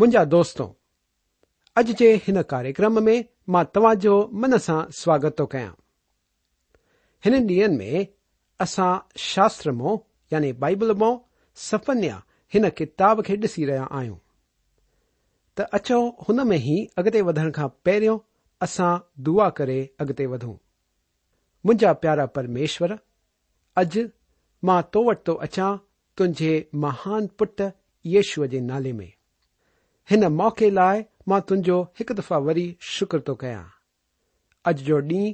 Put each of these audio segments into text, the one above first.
मुंहिंजा दोस्तो अॼु जे हिन कार्यक्रम में मां तव्हां जो मन सां स्वागत थो कयां हिन ॾींहनि में असां शास्त्र मो यानी बाइबल मो सफ़न्या हिन किताब खे ॾिसी रहिया आहियूं त अचो हुन में ई अॻिते वधण खां पहिरियों असां दुआ करे अॻिते वधूं मुंहिंजा प्यारा परमेश्वर अॼु मां तो वटि थो तो अचां तुंहिंजे महान पुट यशूअ जे नाले में हिन मौक़े लाइ मां तुंहिंजो हिकु दफ़ा वरी शुक्र थो कयां अॼु जो ॾींहुं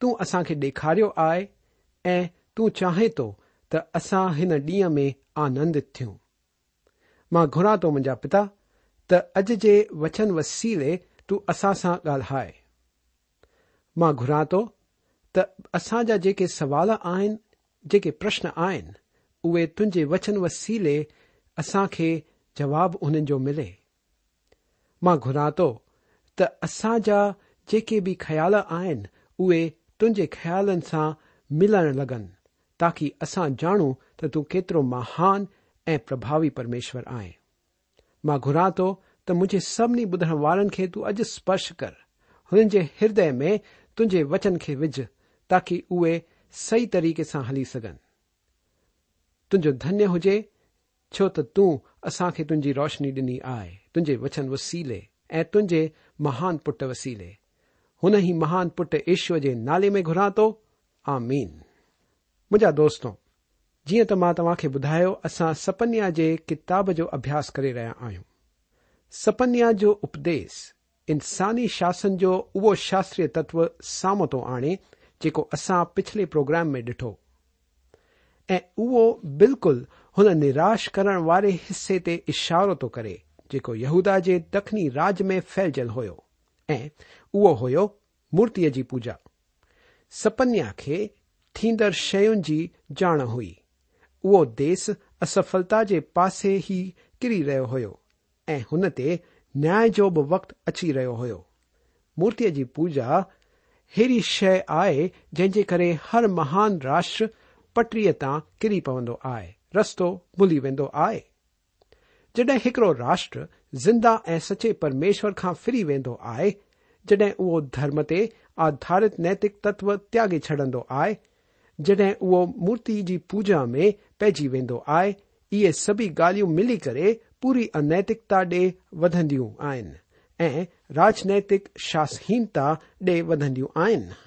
तूं असां खे ॾेखारियो आहे ऐं तूं चाहे थो त असां हिन ॾींहं में आनंदित थियूं मां घुरा थो मुंहिंजा पिता त अॼु जे वचन वसीले तूं असां सां ॻाल्हाए मां घुरा थो त असां जा जेके सवाल आहिनि जेके प्रश्न आहिनि उहे तुंहिंजे वचन वसीले असां खे जवाबु उन्हनि जो मिले मां घुरा थो त असां जा जेके बि ख़्याल आहिनि उहे तुंहिंजे ख़्यालनि सां मिलण लॻनि ताकी असां जाणू त तूं केतिरो महान ऐं प्रभावी परमेश्वर आहे मां घुरा थो त मुंहिंजे सभिनी ॿुधण वारनि खे तूं अॼु स्पर्श कर हुननि जे हृदय में तुंहिंजे वचन खे विझ ताकी उहे सही तरीक़े सां हली सघनि तुंहिंजो धन्य हुजे छो त तूं असां खे तुंहिंजी रोशनी ॾिनी आहे तुंहिंजे वचन वसीले ऐं तुंहिंजे महान पुट वसीले हुन ई महान पुट ईश्वर जे नाले में घुरां थो तो। आमीन मुंहिंजा दोस्तो जीअं त मां तव्हां खे ॿुधायो असां सपन्या जे किताब जो अभ्यास करे रहिया आहियूं सपन्या जो उपदेश इंसानी शासन जो उहो शास्त्रीय तत्व साम्हूं थो तो आणे जेको असां पिछले प्रोग्राम में ॾिठो ऐं उहो बिल्कुलु हुन निराश करण वारे हिसे ते इशारो थो तो करे जेको यहूदा जे दखनी राज में फैलजल हुयो ऐं उहो हुयो मूर्तीअ जी पूजा सपन्या खे थींदड़ शयुनि जी ॼाण हुई उहो देस असफलता जे पासे ई किरी रहियो हुयो ऐं हुन ते न्याय जो बि वक़्तु अची रहियो हुयो मूर्तीअ जी पूजा अहिड़ी शइ आहे जंहिं जे करे हर महान राष्ट्र पटरीअ तां किरी पवंदो आहे रस्तो भुली वेंदो आहे जड॒हिं हिकिड़ो राष्ट्र ज़िंदा ऐं सचे परमेश्वर खां फिरी वेंदो आहे जड॒हिं उहो धर्म ते आधारित नैतिक तत्व त्यागे छॾंदो आहे जड॒हिं उहो मूर्ति जी पूजा में पइजी वेंदो आहे इहे सभी ॻाल्हियूं मिली करे पूरी अनैतिकता ॾे वधंदियूं आहिनि ऐं राजनैतिक शासहीनता ॾे वधंदियूं आहिनि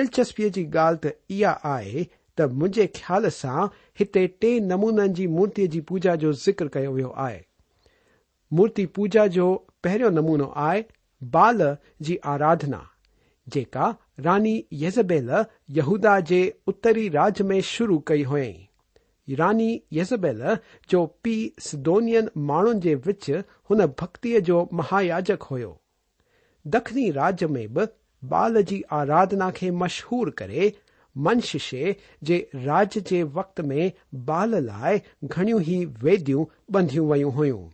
दिलचस्पीअ जी ॻाल्हि त इहा आहे त मुंहिंजे ख़्याल सां हिते टे नमूननि जी मूर्तीअ जी पूजा जो ज़िक्र कयो वियो आहे मूर्ति पूजा जो पहिरियों नमूनो आहे बाल जी आराधना जेका रानी यज़बेल यहूदा जे उत्तरी राज्य में शुरू कई हुयईं रानी यज़बेल जो पी सिदोनियन माण्हुनि जे विच हुन भक्तीअ जो महायाजक हुयो दखनी राज्य में बि बाल जी आराधना खे मशहूर करे मंश शे जे राज जे वक़्त में बाल लाइ घणियूं ई वेदियूं बंधियूं वयूं हुयूं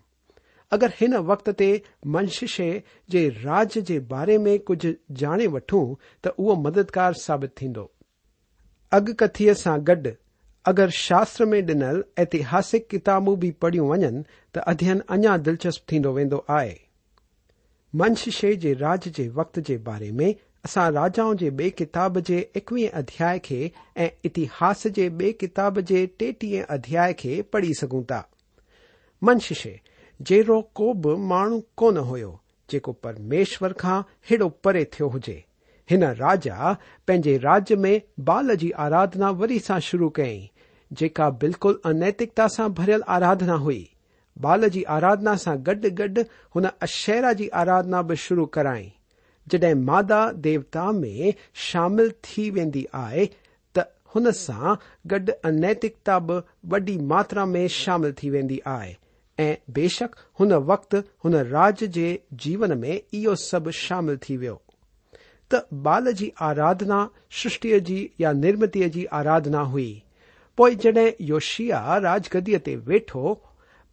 अगर हिन वक़्त ते मंश शे जे राज जे बारे में कुझ जाणे वठूं त उहो मददगार साबित थींदो अगकथीअ सां गॾु अगर शास्त्र में डि॒नल ऐतिहासिक किताबूं बि पढ़ियूं वञनि त अध्ययन अञा दिलचस्प थींदो वेंदो आहे मंश शे जे राज जे वक़्त जे बारे में સા રાજાંજી બે કિતાબ જે 21 અધ્યાય કે ઇતિહાસ જે બે કિતાબ જે 18 અધ્યાય કે પડી સકું તા મનશિષે જે રો કોબ માણ કો ન હોયો જે કો પરમેશ્વરખા હિડો પરે થયો હોજે હના રાજા પેજે રાજ મે બાલજી આરાધના વરીસા શુરુ કઈ જે કા બિલકુલ અનૈતિકતા સા ભરીલ આરાધના હુઈ બાલજી આરાધના સા ગડ ગડ હના અશેરાજી આરાધના બ શુરુ કરાઈ जड॒हिं मादा देवता में शामिल थी वेंदी आहे त हुन सां गॾु अनैतिकता बि वॾी मात्रा में शामिल थी वेंदी आहे ऐं बेशक हुन वक़्तु हुन राज जे जीवन में इहो सभु शामिल थी वियो त बाल जी आराधना सृष्टिअ जी या निर्मितीअ जी आराधना हुई पोइ जड॒हिं योशिया राजगदीअ ते वेठो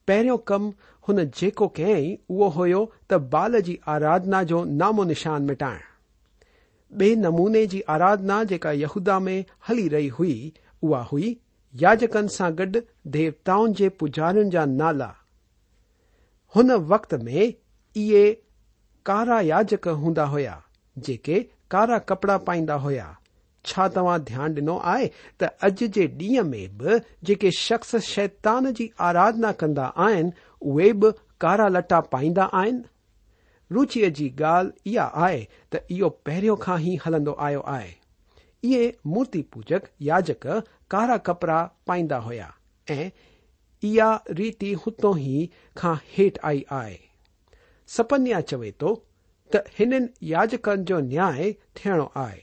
पहिरियों कमु हुन जेको कई उहो हुयो त बाल जी आराधना जो नामो निशान मिटाइण बे नमूने जी आराधना जेका यहूदा में हली रही हुई उहा हुई याजकनि सां गॾु देवताउनि जे पुजारियुनि जा नाला हुन वक़्त में इहे कारा याजक हूंदा हुया जेके कारा कपड़ा पाईंदा हुया छा तव्हां ध्यानु ॾिनो आहे त अॼु जे ॾींहं में बि जेके शख़्स शैतान जी आराधना कंदा आहिनि उहे बि कारा लटा पाईंदा आहिनि रूचीअ जी ॻाल्हि इहा आहे त इहो पहिरियों खां ई हलंदो आयो आहे इहे मूर्ति पूजक याजक कारा कपड़ा पाईंदा हुया ऐं इहा रीति हुतो ई खां हेठि आई आहे सपन्या चवे थो त हिननि याजकनि जो न्याय थियणो आहे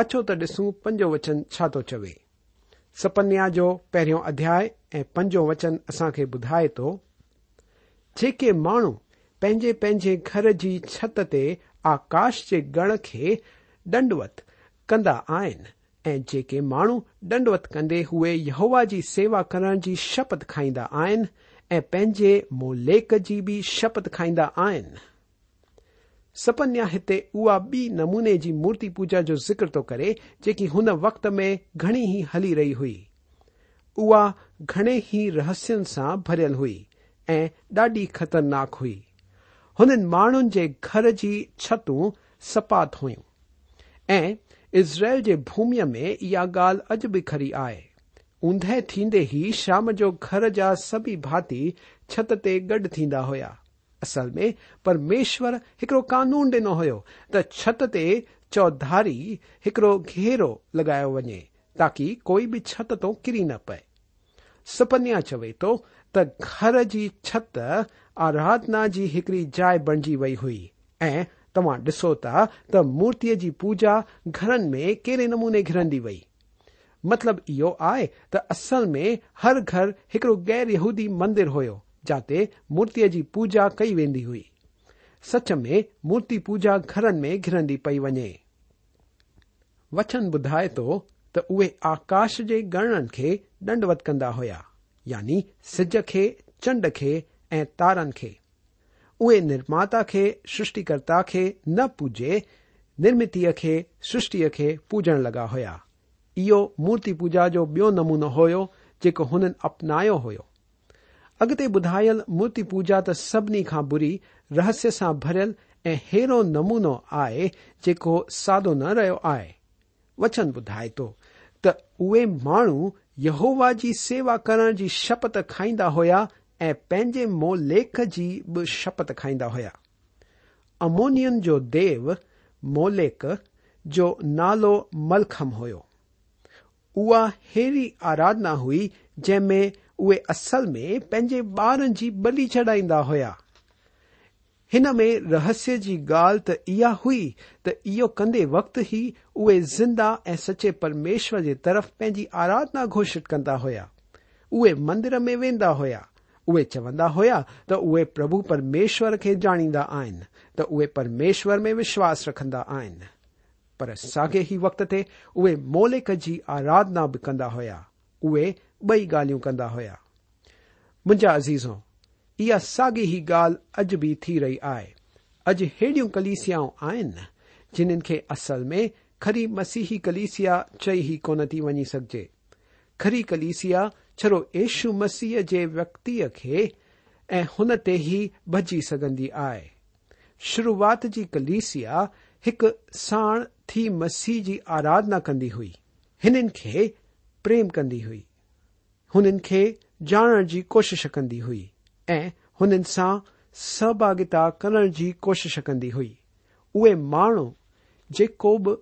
अचो त ॾिसूं पंजो वचन छा थो चवे सपन्या जो पहिरियों अध्याय ऐं पंजो वचन असां खे ॿुधाए थो जेके माण्हू पंहिंजे पंहिंजे घर जी छत ते आकाश जे गण खे डंडवत कंदा आहिनि ऐं जेके माण्हू डंडवत कंदे यहोवा जी सेवा करण जी शपथ खाईंदा आहिनि ऐं पंहिंजे मोलेक जी बि शपथ खाईंदा आहिनि सपन्या हिते उहा ॿी नमूने जी मूर्ति पूजा जो ज़िक्र थो तो करे जेकी हुन वक़्त में घणी ई हली रही हुई उहा घणे ई रहस्यनि सां भरियल हुई ऐं ॾाढी ख़तरनाक हुई हुननि माण्हुनि जे घर जी छतूं सपात हुयूं ऐं इज़राइल जे भूमिअ में इहा ॻाल्हि अॼु बि खरी आहे ऊंदहि थींदे ई शाम जो घर जा सभी भाती छत ते गॾु थींदा हुया असल में परमेश्वर एक कानून डनो हो त छत ते चौधारी हिकिड़ो घेरो लॻायो वञे ताकि कोई भी छत तो किरी न पए सुपन्या चवे तो त घर जी छत आराधना जी एक जाय बणजी वई हुई ए तवा ॾिसो था त मूर्ति जी पूजा घरन में कहिड़े नमूने घिरंदी वई मतलब इो आए त असल में हर घर एक गैर यहूदी मंदिर हो जाते मुर्तीअ जी पूजा कई वेंदी हुई सच में मूर्ति पूजा घरनि में घिरंदी पई वञे वचन ॿुधाए थो त उहे आकाश जे ॻणन खे दंडवत कंदा हुया यानी सिज खे चंड खे ऐं तारनि खे उहे निर्माता खे सृष्टिकर्ता खे न पूजे निर्मितीअ खे सृष्टि खे पूजण लॻा हुया मूर्ति पूजा जो बि॒यो नमूनो हो जेको हुननि अपनायो हो अॻिते ॿुधायल मूर्ति पूजा त सभिनी खां बुरी रहस्य सां भरियल ऐं अहिड़ो नमूनो आहे जेको सादो न रहियो आहे वचन ॿुधाए थो तो, त उहे माण्हू यहोवा जी सेवा करण जी शपथ खाईंदा हुया ऐं पंहिंजे मोलेख जी बि शपथ खाईंदा हुया अमोनियन जो देव मोलेक जो नालो मलखम हुयो उहा अहिड़ी आराधना हुई जंहिं में उहे असल में पंहिंजे ॿारनि जी बली छॾाईंदा हुया हिन में रहस्य जी ॻाल्हि त इहा हुई त इहो कंदे वक़्त ई उहे ज़िंदा ऐं सचे परमेश्वर जे तरफ़ पंहिंजी आराधना घोषित कंदा हुया उहे मंदिर में वेंदा हुया उहे चवंदा हुया त उहे प्रभु परमेश्वर खे ॼाणींदा आहिनि त उहे परमेश्वर में विश्वास रखंदा आहिनि पर साॻे ई वक़्त ते उहे मोलिक जी आराधना बि कंदा हुया उहे बई ॻाल्हियूं कंदा हुया मुंहिंजा अज़ीज़ो इहा साॻी ई ॻाल्हि अॼु बि थी रही आहे अॼु अहिड़ियूं कलीसियाऊं आहिनि जिन्हनि खे असल में खरी मसीही कलीसिया चई ई कोन थी वञी सघिजे खरी कलीसिया छड़ो एशु मसीह जे व्यक्तिअ खे ऐं हुन ते ई भजी सघंदी आहे शुरूआत जी कलीसिया हिकु साण थी मसीह जी आराधना कंदी हुई हिननि खे प्रेम कंदी हुई हुननि खे ॼाणण जी कोशिश कंदी हुई ऐं हुननि सां सहभागिता करण जी कोशिश कंदी हुई उहे माण्हू जेको बि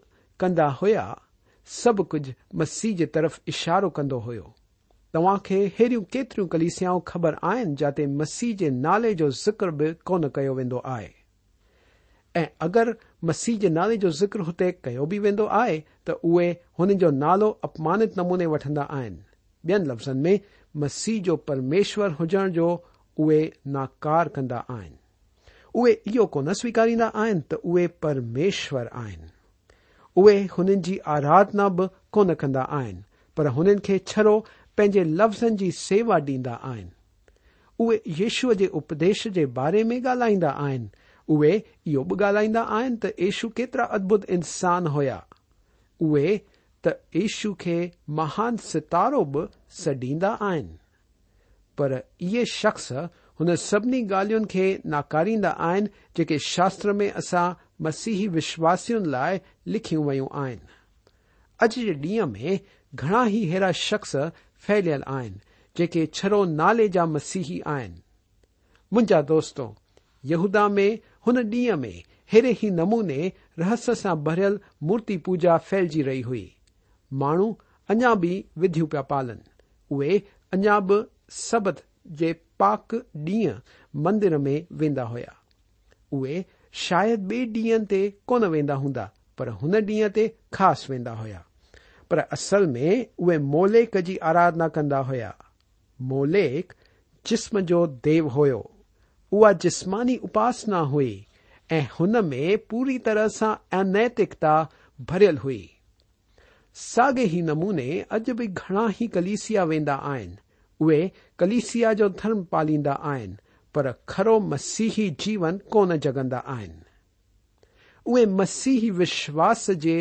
कंदा हुया सभु कुझ मसीह जे तरफ़ इशारो कंदो हुयो तव्हां खे अहिड़ियूं केतिरियूं कलिसियाऊं ख़बर आहिनि जाते मसीह जे नाले जो ज़िक्र बि कोन कयो वेंदो आहे ऐं अगरि मसीह जे नाले जो ज़िक्र हुते कयो बि वेंदो आहे त उहे हुननि जो नालो अपमानित नमूने वठंदा आहिनि ॿियनि लफ़्ज़नि में मसीह जो परमेश्वर हुजण जो उहे नाकार कंदा आहिनि उहे इहो कोन स्वीकारींदा आहिनि त उहे परमेश्वर आहिनि उहे हुननि जी आराधना बि कोन कंदा आहिनि पर हुननि खे छरो पंहिंजे लफ़्ज़नि जी सेवा ॾींदा आहिनि उहे यशूअ जे उपदेश जे बारे में ॻाल्हाईंदा आहिनि उहे इहो बि ॻाल्हाईंदा आहिनि त येशू केतिरा अद्भुत इंसान हुया उहे त ईशु खे महान सितारो बि सॾींदा आहिनि पर इहे शख़्स हुन सभिनी ॻाल्हियुनि खे नाकारींदा आहिनि जेके शास्त्र में असां मसीही विश्वासियुनि लाइ लिखियूं वयूं आहिनि अॼु जे ॾींहं में घणा ई अहिड़ा शख़्स फैलियल आहिनि जेके छरो नाले जा मसीह आहिनि मुंहिंजा दोस्तो यहूदा में हुन ॾींहं में हेड़े ई नमूने रहस्य सां भरियल मूर्ति पूजा फैलजी रही हुई माण्हू अञा बि विधियूं पिया पालन उहे अञा बि सबत जे पाक ॾींहं मंदिर में वेंदा हुया उहे शायदि बे ॾींहनि ते कोन वेंदा हूंदा पर हुन ॾींहं ते ख़ासि वेंदा हुया पर असल में उहे मोलेक जी आराधना कंदा हुया मोलेक जिस्म जो देव हुयो उहा जिस्मानी उपासना हुई ऐं हुन में पूरी तरह सां अनैतिकता भरियल हुई साॻे ई नमूने अॼु बि घणा ही कलिसिया वेंदा आहिनि उहे कलिसिया जो धर्म पालींदा आहिनि पर खरो मसीही जीवन कोन जगंदा आहिनि उहे मसीही विश्वास जे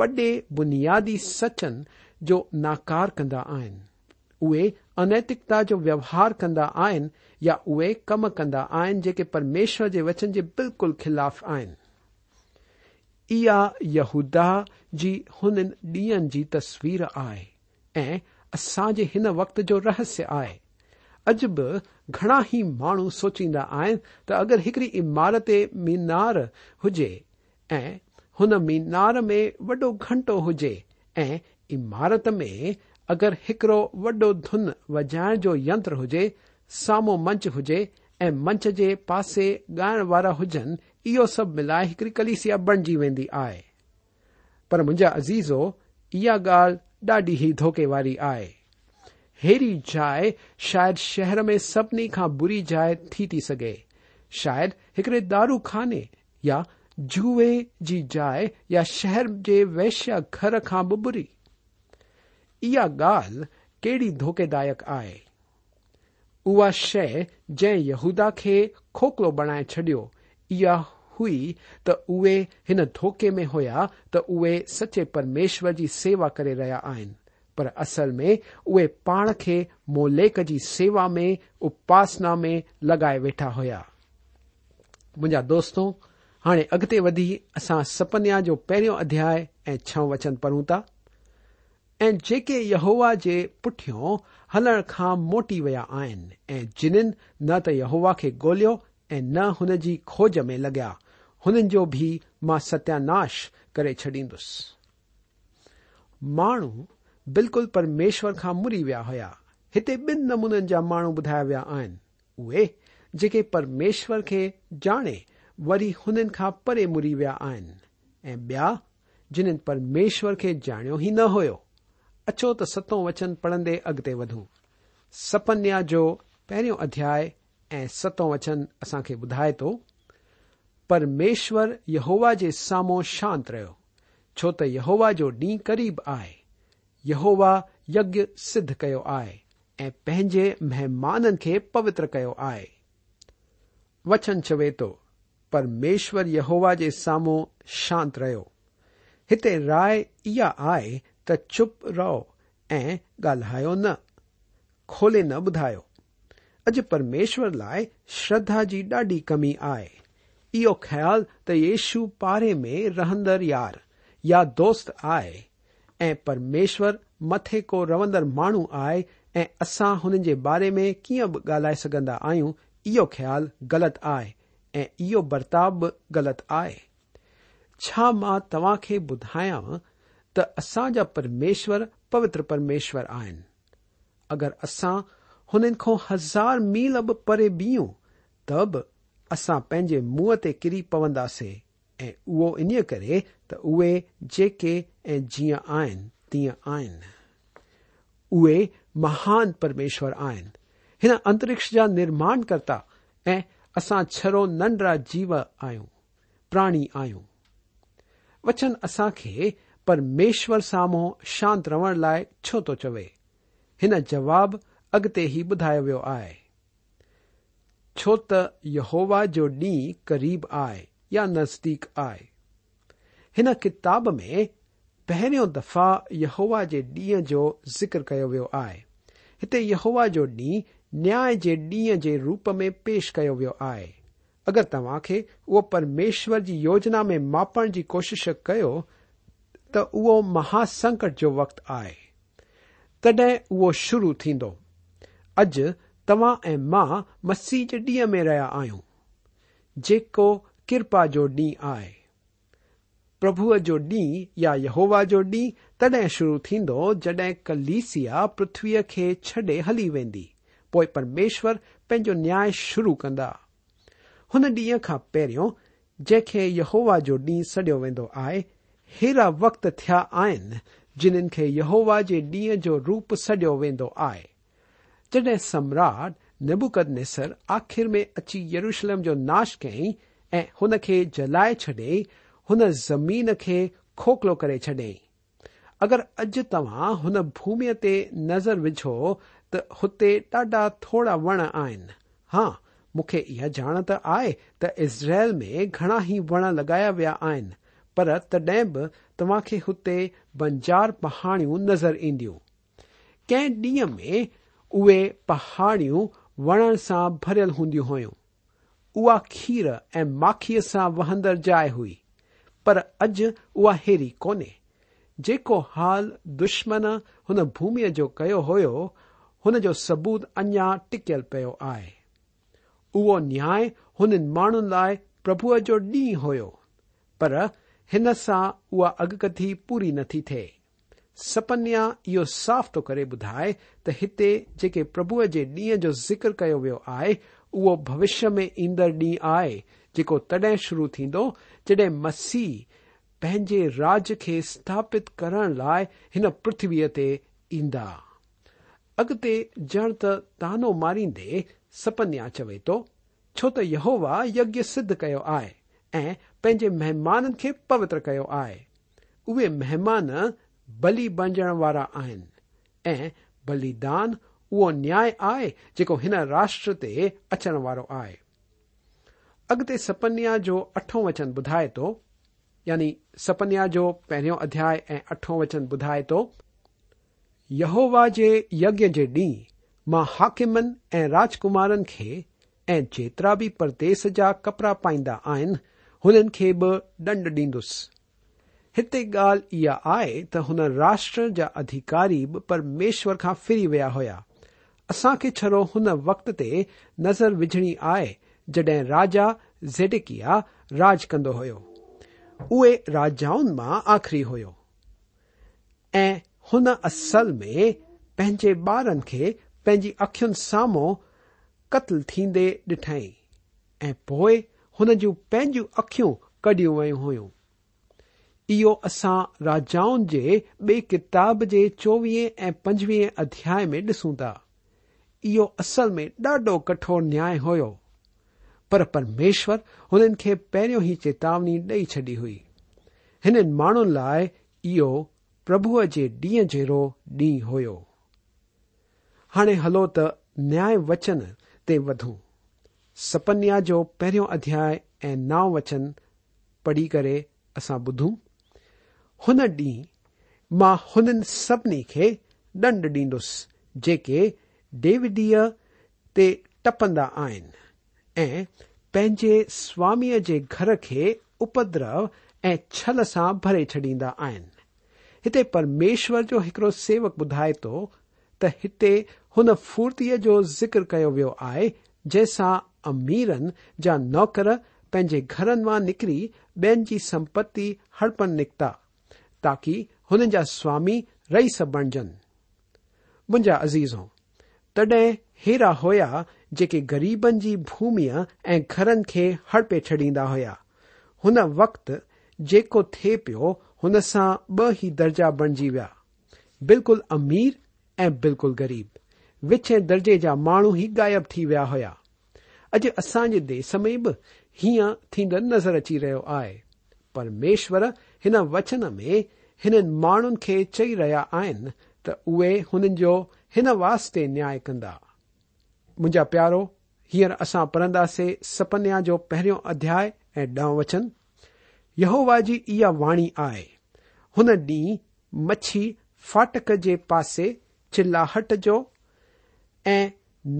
वॾे बुनियादी सचन जो नाकार कंदा आहिनि उहे अनैतिकता जो व्यवहार कंदा आहिनि या उहे कम कंदा आहिनि जेके परमेश्वर जे वचन जे बिल्कुलु ख़िलाफ़ आहिनि इहा यहूदा जी हुननि ॾींहनि जी तस्वीर आहे ऐं असां जे हिन वक़्त जो रहस्य आहे अॼु बि घणा ई माण्हू सोचींदा आहिनि त अगरि हिकड़ी इमारत मीनार हुजे ऐं हुन मीनार में वॾो घंटो हुजे ऐं इमारत में अगरि हिकड़ो वॾो धुन वॼाइण जो यंत्र हुजे साम्हूं मंच हुजे ऐं मंच जे पासे ॻाइण वारा हुजनि इहो सभु मिलाए हिकड़ी कलिसिया बणजी वेंदी आहे पर मुंहिंजा अज़ीज़ो इहा ॻाल्हि ॾाढी ई धोके वारी आहे हेड़ी जाइ शायदि शहर में सभिनी खां बुरी जाइ थी थी सघे शायदि हिकड़े दारू खाने या जुए जी जाइ या शहर जे वैश्य घर खां बि बुरी इहा ॻाल्हि कहिड़ी धोकेदायक आहे उहा शइ जंहिं यहूदा खे खोखलो बणाए छडि॒यो इहा हुई त उहे हिन धोके में हुया त उहे सचे परमेश्वर जी सेवा करे रहिया आहिनि पर असल में उहे पाण खे मोलेक जी सेवा में उपासना में लॻाए वेठा हुया मुंहिंजा दोस्तो हाणे अॻिते वधी असां सपन्या जो पहिरियों अध्याय ऐं छह वचन पढ़ूं था ऐं जेके यहोवा जे पुठियो हलण खां मोटी विया आहिनि ऐं जिन्हनि न त यहोवा खे ॻोल्हियो ऐं न हुन जी खोज में लॻिया हुननि जो बि मां सत्यानाश करे छॾींदुसि माण्हू बिल्कुल परमेश्वर खां मुरी विया हुया हिते ॿिन नमूननि जा माण्हू ॿुधाया विया आहिनि उहे जेके परमेश्वर खे ॼाणे वरी हुननि खां परे मुरी विया आहिनि ऐं ॿिया जिन्हनि परमेश्वर खे ॼाणियो ई न हुयो अचो त सतो वचन पढ़ंदे अॻिते वधूं सपन्या जो पहिरियों अध्याय ऐं सतों वचन असां खे ॿुधाए थो परमेश्वर यहोवा जे साम्हूं शांत रहियो छो त यहोवा जो ॾींहुं क़रीब आहे यहोवा यज्ञ सिद्ध कयो आहे ऐं पंहिंजे महिमाननि खे पवित्र कयो आहे वचन चवे थो परमेश्वर यहोवा जे साम्हूं शांत रहियो हिते राय इहा आहे त चुप रहो ऐं ॻाल्हायो न खोले न ॿुधायो अॼु परमेश्वर लाइ श्रद्धा जी ॾाढी कमी आहे इहो ख़्याल त येशु पारे में रहंदड़ यार या दोस्त आहे ऐं परमेश्वर मथे को रहंदड़ माण्हू आहे ऐं असां हुन जे बारे में कीअं बि ॻाल्हाए सघंदा आहियूं इहो ख़्याल ग़लति आहे ऐं इहो बर्ताव बि ग़लति आहे छा मां तव्हां खे ॿुधायां त असां जा परमेश्वर पवित्र परमेश्वर आहिनि अगरि असां हुननि खां हज़ार मील बि परे बीहूं त बि असां पंहिंजे मुंहं ते किरी पवंदासीं ऐं उहो इन करे त उहे जेके ऐं जीअं आहिनि तीअं आहिनि उहे महान परमेश्वर आहिनि हिन अंतरिक्ष जा निर्माण कर्ता ऐं असां छरो नंढड़ा जीव आहियूं प्राणी आहियूं वचन असां खे परमेश्वर साम्हूं शांत रहण लाइ छो थो चवे हिन जवाबु अॻिते ई ॿुधायो वियो आहे छो त यहोवा जो ॾींहुं क़रीब आहे या नज़दीक आहे हिन किताब में पहिरियों दफ़ा यहोवा जे ॾींहं जो ज़िक्र कयो वियो आहे हिते यहोवा जो ॾींहुं न्याय जे ॾींहं जे रूप में पेश कयो वियो आहे अगरि तव्हां खे उहो परमेश्वर जी योजना में मापण जी कोशिश कयो त उहो महासंकट जो वक़्तु आहे तॾहिं उहो शुरू थींदो अॼु तव्हां ऐं मां मसीह जे ॾींहं में रहिया आहियूं जेको किरपा जो ॾींहुं आहे प्रभुअ जो ॾींहुं या यहोवा जो ॾींहुं तॾहिं शुरू थींदो जड॒हिं कलीसिया पृथ्वीअ खे छॾे हली वेंदी पोइ परमेश्वर पंहिंजो न्याय शुरू कंदा हुन ॾींहं खां पहिरियों जंहिंखे यहोवा जो ॾींहुं सडि॒यो वेंदो आहे हेड़ा वक्त थिया आहिनि जिन्हनि खे यहोवा जे ॾींहं जो रूप सडि॒यो वेंदो आहे जॾहिं सम्राट निबुकद नसर आख़िर में अची यरूशलम जो नाश कयईं ऐं हुन खे जलाए छॾियईं हुन ज़मीन खे खोखलो करे छॾई अगरि अॼु तव्हां हुन भूमि ते नज़र विझो त हुते ॾाढा थोरा वण आहिनि हा मूंखे इहा ॼाण त आहे त इज़राइल में घणा ई वण लॻाया विया आहिनि पर तॾहिं बि तव्हां खे हुते बंजार पहाणियूं नज़र ईंदियूं कंहिं ॾींहं में उहे पहाड़ियूं वणण सां भरियल हूंदियूं हुयूं उहा खीर ऐं माखीअ सां वहंदड़ जाइ हुई पर अॼु उहा हेरी कोन्हे जेको हाल दुश्मन हुन भूमीअ जो कयो हो हुन जो सबूत अञा टिकियल पियो आहे उहो न्याय हुननि माण्हुनि लाइ प्रभुअ जो ॾींहुं हो पर हिन सां उहा अॻकथी पूरी नथी थिए सपन्या इहो साफ़ थो करे ॿुधाए त हिते जेके प्रभुअ जे ॾींहं जो ज़िक्र कयो वियो आहे उहो भविष्य में ईंदड़ ॾींहुं आहे जेको तडे शुरू थींदो जड॒हिं मसीह पंहिंजे राज खे स्थापित करण लाइ हिन पृथ्वीअ ते ईंदा अॻिते ॼण त तानो मारींदे सपन्या चवे थो छो त यहोवा यज्ञ सिद्ध कयो आहे ऐं पंहिंजे महिमाननि खे पवित्र कयो आहे उहे महिमान बली बणजण वारा आहिनि ऐं बलिदान उहो न्याय आहे जेको हिन राष्ट्र ते अचण वारो आहे अॻिते सपन्या जो अठो वचन ॿुधाए थो यानी सपन्या जो पहिरियों अध्याय ऐं अठो वचन ॿुधाए थो यहोवा जे यज्ञ जे ॾींहुं मां हाकिमन ऐं राजकुमारनि खे ऐं जेतिरा बि परदेस जा कपड़ा पाईंदा आहिनि हुननि खे बि डंड ॾींदुसि हिते ॻाल्हि इहा आहे त हुन राष्ट्र जा अधिकारी बि परमेश्वर खां फिरी विया हुया असां खे छड़ो हुन वक़्त ते नज़र विझणी आहे जड॒हिं राजा ज़ेडिकिया राज कंदो हुयो उहे राजाउनि मां आख़िरी हुयो ऐं हुन असल में पंहिंजे ॿारनि खे पंहिंजी अखियुनि साम्हूं कत्ल थींदे डि॒ठई ऐं पोए हुन जूं पैंजू अखियूं कढियूं वयूं हुयूं इहो असां राजाउनि जे ॿिए किताब जे चोवीह ऐं पंजवीह अध्याय में ॾिसूं था इहो असल में ॾाढो कठोर न्याय हुयो पर परमेश्वर हुननि खे पहिरियों ई चेतावनी ॾेई छॾी हुई हिननि माण्हुनि लाइ इहो प्रभुअ जे ॾींहं जहिड़ो ॾींहुं हुयो हाणे हलो त न्याय वचन ते वधूं सपन्या जो पहिरियों अध्याय ऐं नाव वचन पढ़ी करे असां ॿुधूं हुन ॾींहुं मां हुननि सभिनी खे दंड ॾींदुसि जेके देवडीअ ते टपंदा आहिनि ऐं पंहिंजे स्वामीअ जे घर खे उपद्रव ऐं छल सां भरे छॾींदा आहिनि हिते परमेश्वर जो हिकड़ो सेवक ॿुधाए थो त हिते हुन फुर्तीअ जो ज़िक्र कयो वियो आहे जंहिंसां अमीरनि जा नौकर पंहिंजे घरनि मां निकिरी ॿियनि जी संपत्ति हड़पन निकिता ताकी हुननि जा स्वामी रही सभ बणजनि मुंहिंजा अज़ीज़ो तॾहिं हेरा हुया जेके गरीबनि जी भूमीअ ऐं घरनि खे हड़पे छॾींदा हुया हुन वक़्तु जेको थे पियो हुन सां ॿ ई दर्जा बणजी विया बिल्कुल अमीर ऐं बिल्कुल गरीब विछे दर्जे जा माण्हू ई ग़ायब थी विया हुया अॼु असांजे जे देश में बि हीअं थींदड़ नज़र अची रहियो आहे परमेश्वर हिन वचन में हिननि माण्हुनि खे चई रहिया आहिनि त उहे हुननि जो हिन वास्ते न्याय कंदा मुंहिंजा प्यारो हींअर असां पढ़ंदासीं सपन्या जो पहिरियों अध्याय ऐं ॾह वचन यहोवा जी इहा वाणी आहे हुन ॾींहुं मच्छी फाटक जे पासे चिल्लाहट जो ऐं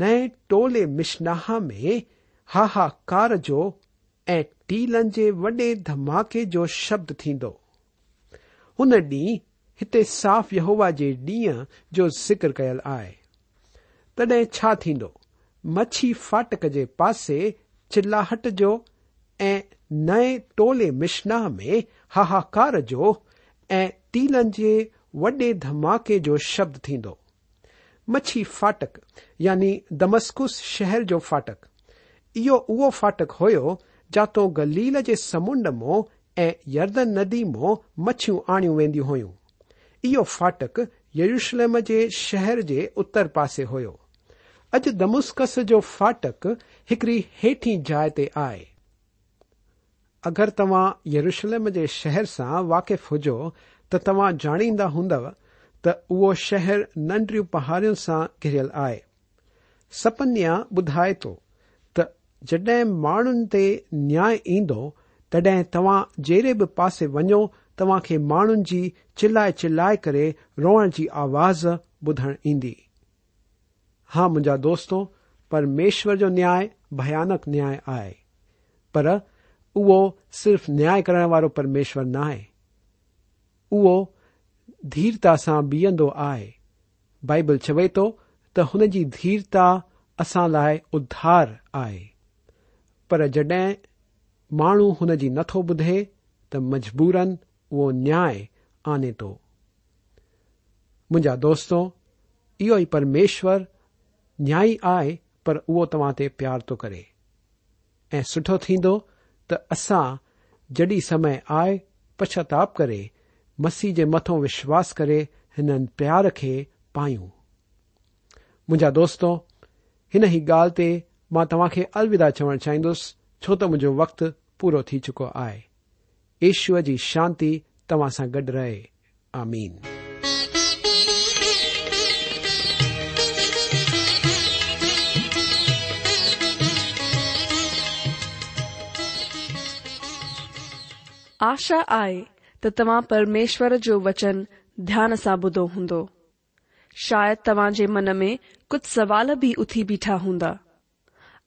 नए टोले मिशनाह में हा हा कार जो ऐं टीलनि जे वॾे धमाके जो शब्द थींदो हुन ॾींहुं हिते साफ़ यहोवा जे ॾींहं जो ज़िक्र कयल आहे तॾहिं छा थींदो मच्छी फाटक जे पासे चिलाहट जो ऐं नए टोले मिशनाह में हाहाकार जो ऐं टील जे वॾे धमाके जो शब्द थींदो मच्छी फाटक यानी दमस्कुस शहर जो फाटक इहो उहो फाटक हुयो जातो गलील जे समुंड मो ऐं यर्दन नदी मो मछियूं आणियूं वेंदियूं हुयूं इहो फाटक यरुशलम जे शहर जे उत्तर पासे हुयो अॼु दमुस्कस जो फाटक हिकड़ी हेठी जाइ ते आहे आगर तव्हां यरुशलम जे शहर सां वाक़िफ़ हुजो त तव्हां जाणींदा हूंदव त उहो शहर नंढियूं पहाड़ियुनि सां घिरियल आहे सपन्या ॿुधाए थो जडहिं माण्हुनि ते न्याय ईंदो तॾहिं तव्हां जहिड़े बि पासे वञो तव्हां खे माण्हुनि जी चिलाए चिलाए करे रोअण जी आवाज़ ॿुधण ईंदी हा मुंहिंजा दोस्तो परमेश्वर जो न्याय भयानक न्याय आहे पर उहो सिर्फ़ न्याय करण वारो परमेश्वर न आहे उहो धीरता सां बीहंदो आहे बाइबल चवे थो त हुन जी धीरता असां लाइ उधार आहे पर जड॒ माण्हू हुन जी नथो ॿुधे त मजबूरन उहो न्याय आने थो मुंहिंजा दोस्तो इहो ई परमेश्वर न्याई आहे पर उहो तव्हां ते प्यार थो करे ऐं सुठो थींदो त असां जड॒ समय आए पछताप करे मसीह जे मथो विश्वास करे हिननि प्यार खे पायूं मुंहिंजा दोस्तो हिन ई ॻाल्हि ते मां तव्हांखे अलविदा चवण चाहींदुसि छो त मुंहिंजो वक़्तु पूरो थी चुको आहे ईश्वर जी शांती तव्हां सां गॾु रहे आमीन आशा आहे त तव्हां परमेश्वर जो वचन ध्यान सां ॿुधो हूंदो शायदि तव्हां जे मन में कुझु सवाल बि उथी बीठा हूंदा